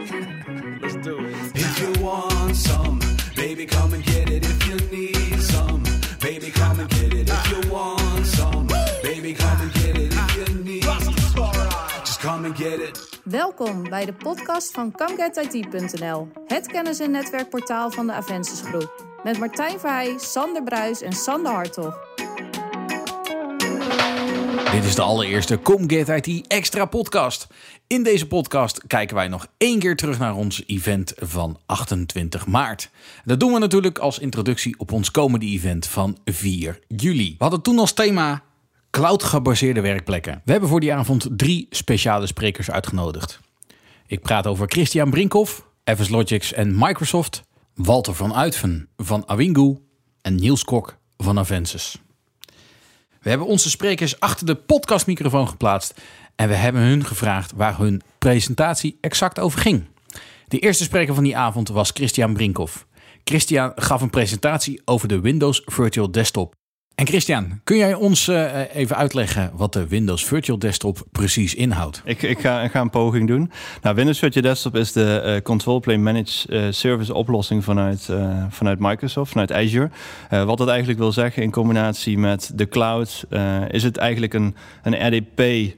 Let's do it. If you want some, baby, come and get it. If you need some, baby, come and get it. If you want some, baby, come and get it. If you need, just come and get it. Welkom bij de podcast van ComeGetIT.nl, het kennis- en netwerkportaal van de Avensis Groep. Met Martijn Verheij, Sander Bruis en Sander Hartog. Dit is de allereerste Come IT extra podcast. In deze podcast kijken wij nog één keer terug naar ons event van 28 maart. Dat doen we natuurlijk als introductie op ons komende event van 4 juli. We hadden toen als thema cloud-gebaseerde werkplekken. We hebben voor die avond drie speciale sprekers uitgenodigd. Ik praat over Christian Brinkhoff, FS Logics en Microsoft, Walter van Uitven van Awingu en Niels Kok van Avensis. We hebben onze sprekers achter de podcastmicrofoon geplaatst en we hebben hun gevraagd waar hun presentatie exact over ging. De eerste spreker van die avond was Christian Brinkhoff. Christian gaf een presentatie over de Windows Virtual Desktop. En Christian, kun jij ons eh, even uitleggen wat de Windows Virtual Desktop precies inhoudt? Ik, ik, ga, een poging doen. Nou, Windows Virtual Desktop is de eh, Control Plane Managed eh, Service oplossing vanuit, vanuit Microsoft, vanuit Azure. Wat dat eigenlijk wil zeggen in combinatie met de cloud, is het eigenlijk een, een RDP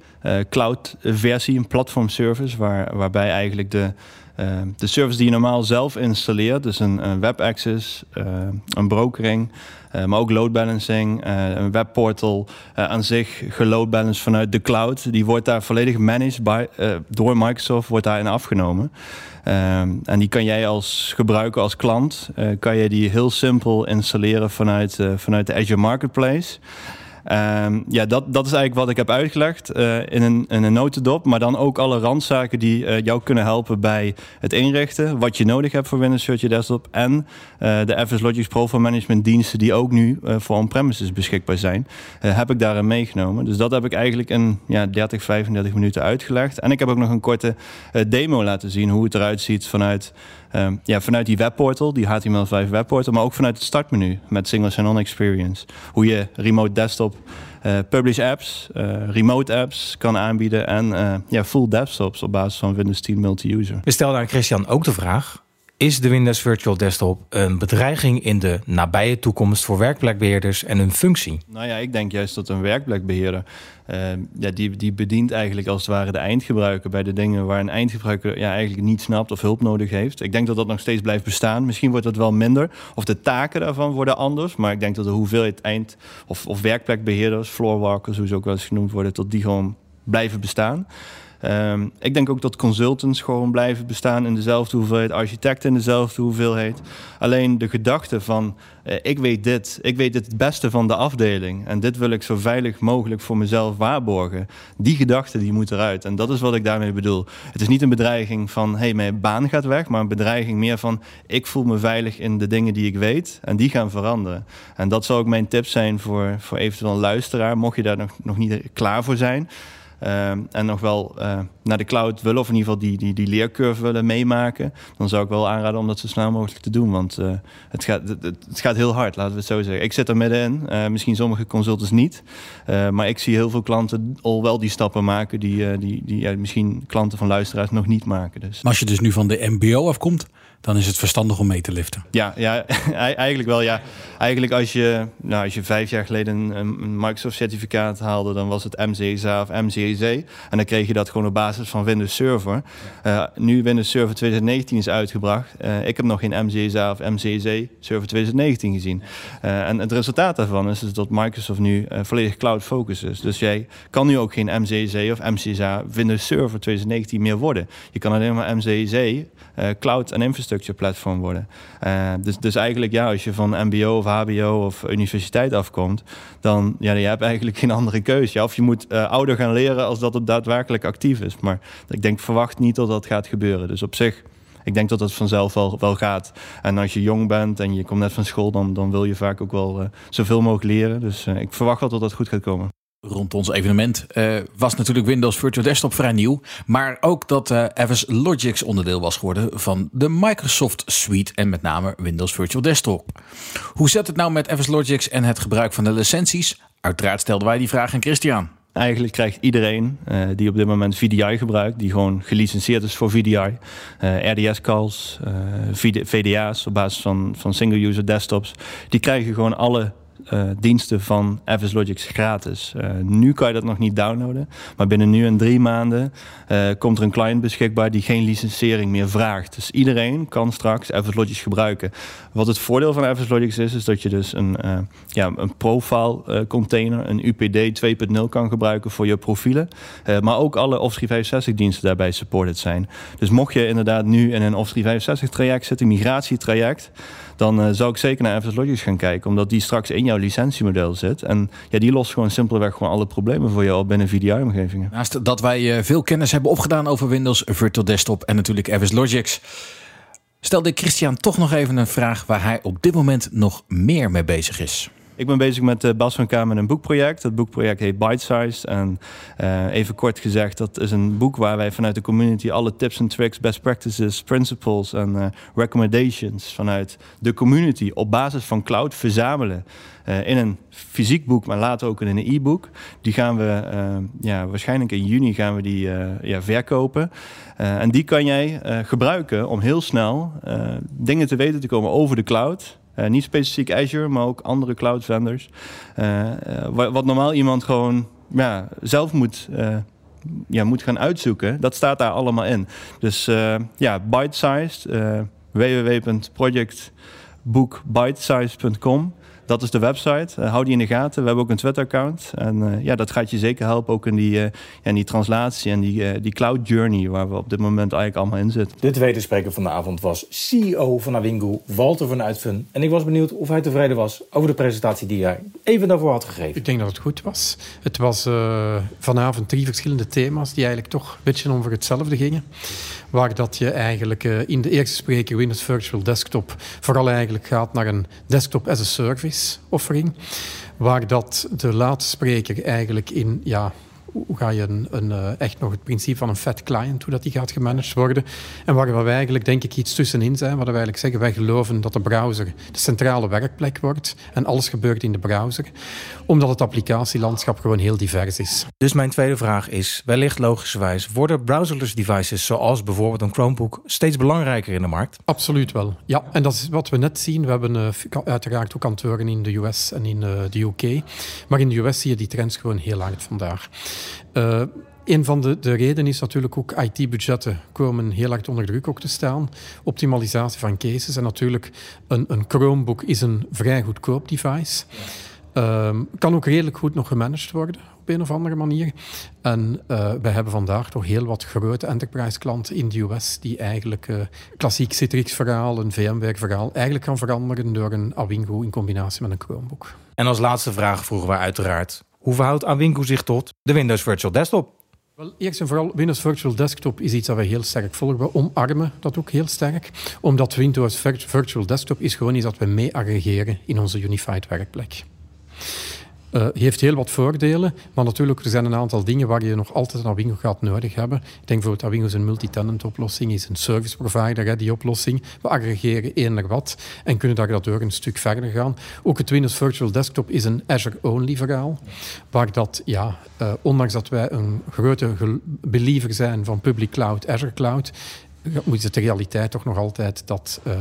cloud versie, een platform service, waar, waarbij eigenlijk de, eh, de service die je normaal zelf installeert, dus een, een web access, eh, een brokering, eh, maar ook load balancing, eh, een webportal eh, aan zich geload balance vanuit de cloud. Die wordt daar volledig managed by, door Microsoft, wordt daarin afgenomen. Ehm, en die kan jij als gebruiker, als klant, kan je die heel simpel installeren vanuit, vanuit de Azure Marketplace. Ehm, ja, dat, dat is eigenlijk wat ik heb uitgelegd eh, in, een, een notendop. Maar dan ook alle randzaken die eh, jou kunnen helpen bij het inrichten. Wat je nodig hebt voor Windows Virtual Desktop. En eh, de FS Logics Profile Management diensten die ook nu voor on-premises beschikbaar zijn. heb ik daarin meegenomen. Dus dat heb ik eigenlijk in ja, 30, 35 minuten uitgelegd. En ik heb ook nog een korte demo laten zien hoe het eruit ziet vanuit... Ehm, ja, vanuit die webportal, die HTML5 webportal, maar ook vanuit het startmenu met Single Sign-On Experience. Hoe je remote desktop, eh, publish apps, eh, remote apps kan aanbieden en eh, ja, full desktops op basis van Windows 10 multi-user. We stelden aan Christian ook de vraag: is de Windows Virtual Desktop een bedreiging in de nabije toekomst voor werkplekbeheerders en hun functie? Nou ja, ik denk juist dat een werkplekbeheerder, eh, ja, die, die bedient eigenlijk als het ware de eindgebruiker bij de dingen waar een eindgebruiker ja, eigenlijk niet snapt of hulp nodig heeft. Ik denk dat dat nog steeds blijft bestaan. Misschien wordt dat wel minder, of de taken daarvan worden anders, maar ik denk dat de hoeveelheid eind- of, of werkplekbeheerders, floorwalkers, hoe ze ook wel eens genoemd worden, tot die gewoon blijven bestaan. Ehm, ik denk ook dat consultants gewoon blijven bestaan in dezelfde hoeveelheid, architecten in dezelfde hoeveelheid. Alleen de gedachte van eh, ik weet dit, ik weet het beste van de afdeling en dit wil ik zo veilig mogelijk voor mezelf waarborgen. Die gedachte die moet eruit en dat is wat ik daarmee bedoel. Het is niet een bedreiging van hey mijn baan gaat weg, maar een bedreiging meer van ik voel me veilig in de dingen die ik weet en die gaan veranderen. En dat zou ook mijn tip zijn voor, voor eventueel een luisteraar, mocht je daar nog, nog niet klaar voor zijn. Ehm, en nog wel eh, naar de cloud willen, of in ieder geval die, die, die leercurve willen meemaken, dan zou ik wel aanraden om dat zo snel mogelijk te doen. Want eh, het, gaat, het, het gaat heel hard, laten we het zo zeggen. Ik zit er middenin, eh, misschien sommige consultants niet. Maar ik zie heel veel klanten al wel die stappen maken die, die, die ja, misschien klanten van luisteraars nog niet maken. Dus. Maar als je dus nu van de MBO afkomt, dan is het verstandig om mee te liften. Ja, ja eigenlijk wel. Ja. Eigenlijk als je, nou, als je vijf jaar geleden een, Microsoft-certificaat haalde, dan was het MCSA of En dan kreeg je dat gewoon op basis van Windows Server. Uh, nu Windows Server 2019 is uitgebracht. Uh, ik heb nog geen MCSA of MCEC Server 2019 gezien. Uh, en het resultaat daarvan is dus dat Microsoft nu volledig cloud focus is. Dus jij kan nu ook geen MCEC of MCSA Windows Server 2019 meer worden. Je kan alleen maar MCEC Cloud en Infrastructure Platform worden. dus, dus eigenlijk ja, als je van MBO of HBO of universiteit afkomt, dan ja, je hebt eigenlijk geen andere keuze. Ja, of je moet ouder gaan leren als dat het daadwerkelijk actief is. Maar ik denk, verwacht niet dat dat gaat gebeuren. Dus op zich, ik denk dat het vanzelf wel, wel gaat. En als je jong bent en je komt net van school, dan, dan wil je vaak ook wel uh, zoveel mogelijk leren. Dus uh, ik verwacht wel dat dat goed gaat komen. Rond ons evenement uh, was natuurlijk Windows Virtual Desktop vrij nieuw. Maar ook dat uh, FS Logics onderdeel was geworden van de Microsoft Suite. En met name Windows Virtual Desktop. Hoe zit het nou met FS Logics en het gebruik van de licenties? Uiteraard stelden wij die vraag aan Christian. Eigenlijk krijgt iedereen eh, die op dit moment VDI gebruikt, die gewoon gelicenseerd is voor VDI, eh, RDS-calls, eh, VDA's op basis van, van single-user desktops, die krijgen gewoon alle uh, diensten van FS Logics gratis. Uh, nu kan je dat nog niet downloaden, maar binnen nu en drie maanden uh, komt er een client beschikbaar die geen licensering meer vraagt. Dus iedereen kan straks FS Logics gebruiken. Wat het voordeel van FS Logics is, is dat je dus een, ja, een profile container, een UPD 2.0 kan gebruiken voor je profielen. maar ook alle Office 365 diensten daarbij supported zijn. Dus mocht je inderdaad nu in een Office 365 traject zitten, migratietraject, dan zou ik zeker naar FS Logics gaan kijken, omdat die straks in jouw licentiemodel zit. En ja, die lost gewoon simpelweg gewoon alle problemen voor jou binnen VDI-omgevingen. Naast dat wij uh, veel kennis hebben opgedaan over Windows, Virtual Desktop en natuurlijk FS Logics, stelde Christian toch nog even een vraag waar hij op dit moment nog meer mee bezig is. Ik ben bezig met uh, Bas van Kamer een boekproject. Dat boekproject heet Bite Size. En uh, even kort gezegd, dat is een boek waar wij vanuit de community alle tips en tricks, best practices, principles en uh, recommendations vanuit de community op basis van cloud verzamelen. in een fysiek boek, maar later ook in een e-book. Die gaan we ja, waarschijnlijk in juni gaan we die ja, verkopen. en die kan jij gebruiken om heel snel dingen te weten te komen over de cloud. Uh, niet specifiek Azure, maar ook andere cloud vendors. Uh, wat, wat, normaal iemand gewoon ja, zelf moet, ja, moet gaan uitzoeken, dat staat daar allemaal in. Dus ja, bite-sized, www.projectbookbitesize.com. Dat is de website. Uh, hou die in de gaten. We hebben ook een Twitter-account. En uh, ja, dat gaat je zeker helpen ook in die, uh, ja, die translatie en die, die cloud journey waar we op dit moment eigenlijk allemaal in zitten. De tweede spreker van de avond was CEO van Awingu, Walter van Uitven. En ik was benieuwd of hij tevreden was over de presentatie die hij even daarvoor had gegeven. Ik denk dat het goed was. Het was vanavond drie verschillende thema's die eigenlijk toch een beetje over hetzelfde gingen. Waar dat je eigenlijk in de eerste spreker Windows Virtual Desktop vooral eigenlijk gaat naar een desktop as a service offering. Waar dat de laatste spreker eigenlijk in ja, hoe ga je een, een, eh, echt nog het principe van een fat client, hoe dat die gaat gemanaged worden. En waar we eigenlijk denk ik iets tussenin zijn, waar we eigenlijk zeggen, wij geloven dat de browser de centrale werkplek wordt en alles gebeurt in de browser, omdat het applicatielandschap gewoon heel divers is. Dus mijn tweede vraag is, wellicht logischerwijs, worden browserless devices zoals bijvoorbeeld een Chromebook steeds belangrijker in de markt? Absoluut wel, ja. En dat is wat we net zien. We hebben uh, uiteraard ook kantoren in de US en in uh, de UK. Maar in de US zie je die trends gewoon heel hard vandaag. Uh, een van de, de redenen is natuurlijk ook IT-budgetten komen heel hard onder druk ook te staan. Optimalisatie van cases. En natuurlijk, een, een Chromebook is een vrij goedkoop device. Um, kan ook redelijk goed nog gemanaged worden op een of andere manier. En uh, wij hebben vandaag toch heel wat grote enterprise klanten in de US die eigenlijk uh, klassiek Citrix-verhaal, een VMware-verhaal, eigenlijk gaan veranderen door een Awingo in combinatie met een Chromebook. En als laatste vraag vroegen we uiteraard hoe verhoudt Awinco zich tot de Windows Virtual Desktop? Wel, eerst en vooral, Windows Virtual Desktop is iets dat we heel sterk volgen. We omarmen dat ook heel sterk, omdat Windows Virtual Desktop is gewoon iets dat we mee aggregeren in onze unified werkplek. Uh, heeft heel wat voordelen, maar natuurlijk er zijn een aantal dingen waar je nog altijd een Awingo gaat nodig hebben. Ik denk bijvoorbeeld Awingo is een multi-tenant oplossing, is een service provider, hè, die oplossing. We aggregeren eender wat en kunnen daar daardoor een stuk verder gaan. Ook het Windows Virtual Desktop is een Azure-only verhaal, waar dat, ja, uh, ondanks dat wij een grote believer zijn van public cloud, Azure Cloud, moet het de realiteit toch nog altijd dat uh,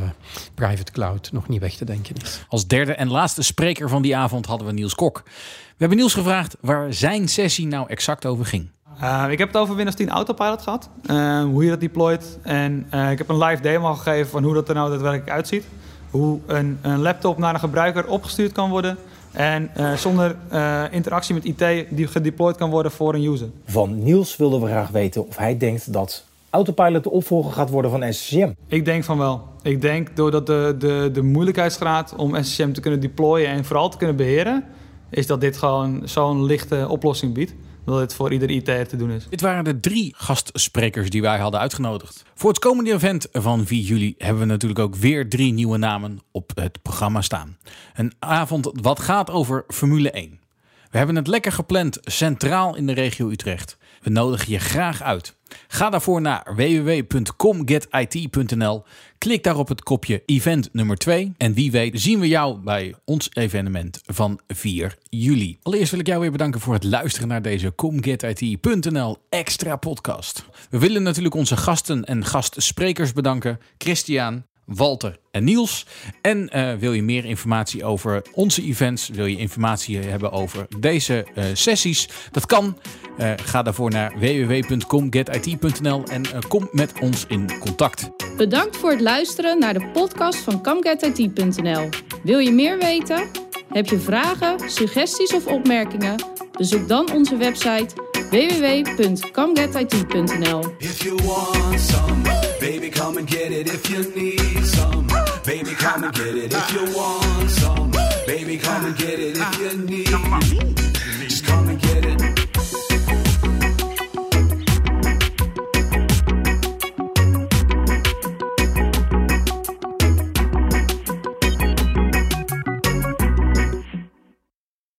private cloud nog niet weg te denken is. Als derde en laatste spreker van die avond hadden we Niels Kok. We hebben Niels gevraagd waar zijn sessie nou exact over ging. Uh, ik heb het over Windows 10 Autopilot gehad. Uh, hoe je dat deployt. En ik heb een live demo gegeven van hoe dat er nou daadwerkelijk uitziet. Hoe een, een laptop naar een gebruiker opgestuurd kan worden. En zonder interactie met IT die gedeployed kan worden voor een user. Van Niels wilden we graag weten of hij denkt dat Autopilot de opvolger gaat worden van SCCM? Ik denk van wel. Ik denk doordat de, de, de moeilijkheidsgraad om SCCM te kunnen deployen en vooral te kunnen beheren, is dat dit gewoon zo'n lichte oplossing biedt. Dat het voor ieder IT'er te doen is. Dit waren de drie gastsprekers die wij hadden uitgenodigd. Voor het komende event van 4 juli hebben we natuurlijk ook weer drie nieuwe namen op het programma staan. Een avond wat gaat over Formule 1. We hebben het lekker gepland centraal in de regio Utrecht. We nodigen je graag uit. Ga daarvoor naar www.comgetit.nl. Klik daar op het kopje event nummer 2. En wie weet zien we jou bij ons evenement van 4 juli. Allereerst wil ik jou weer bedanken voor het luisteren naar deze comgetit.nl extra podcast. We willen natuurlijk onze gasten en gastsprekers bedanken. Christian, Walter en Niels. En eh, wil je meer informatie over onze events, wil je informatie hebben over deze eh, sessies, dat kan. Eh, ga daarvoor naar www.comgetit.nl en eh, kom met ons in contact. Bedankt voor het luisteren naar de podcast van ComeGetIT.nl. Wil je meer weten? Heb je vragen, suggesties of opmerkingen? Bezoek dan onze website www.comegetit.nl. Baby, come and get it if you need some. Baby, come and get it if you want some. Baby, come and get it if you need. Just come and get it.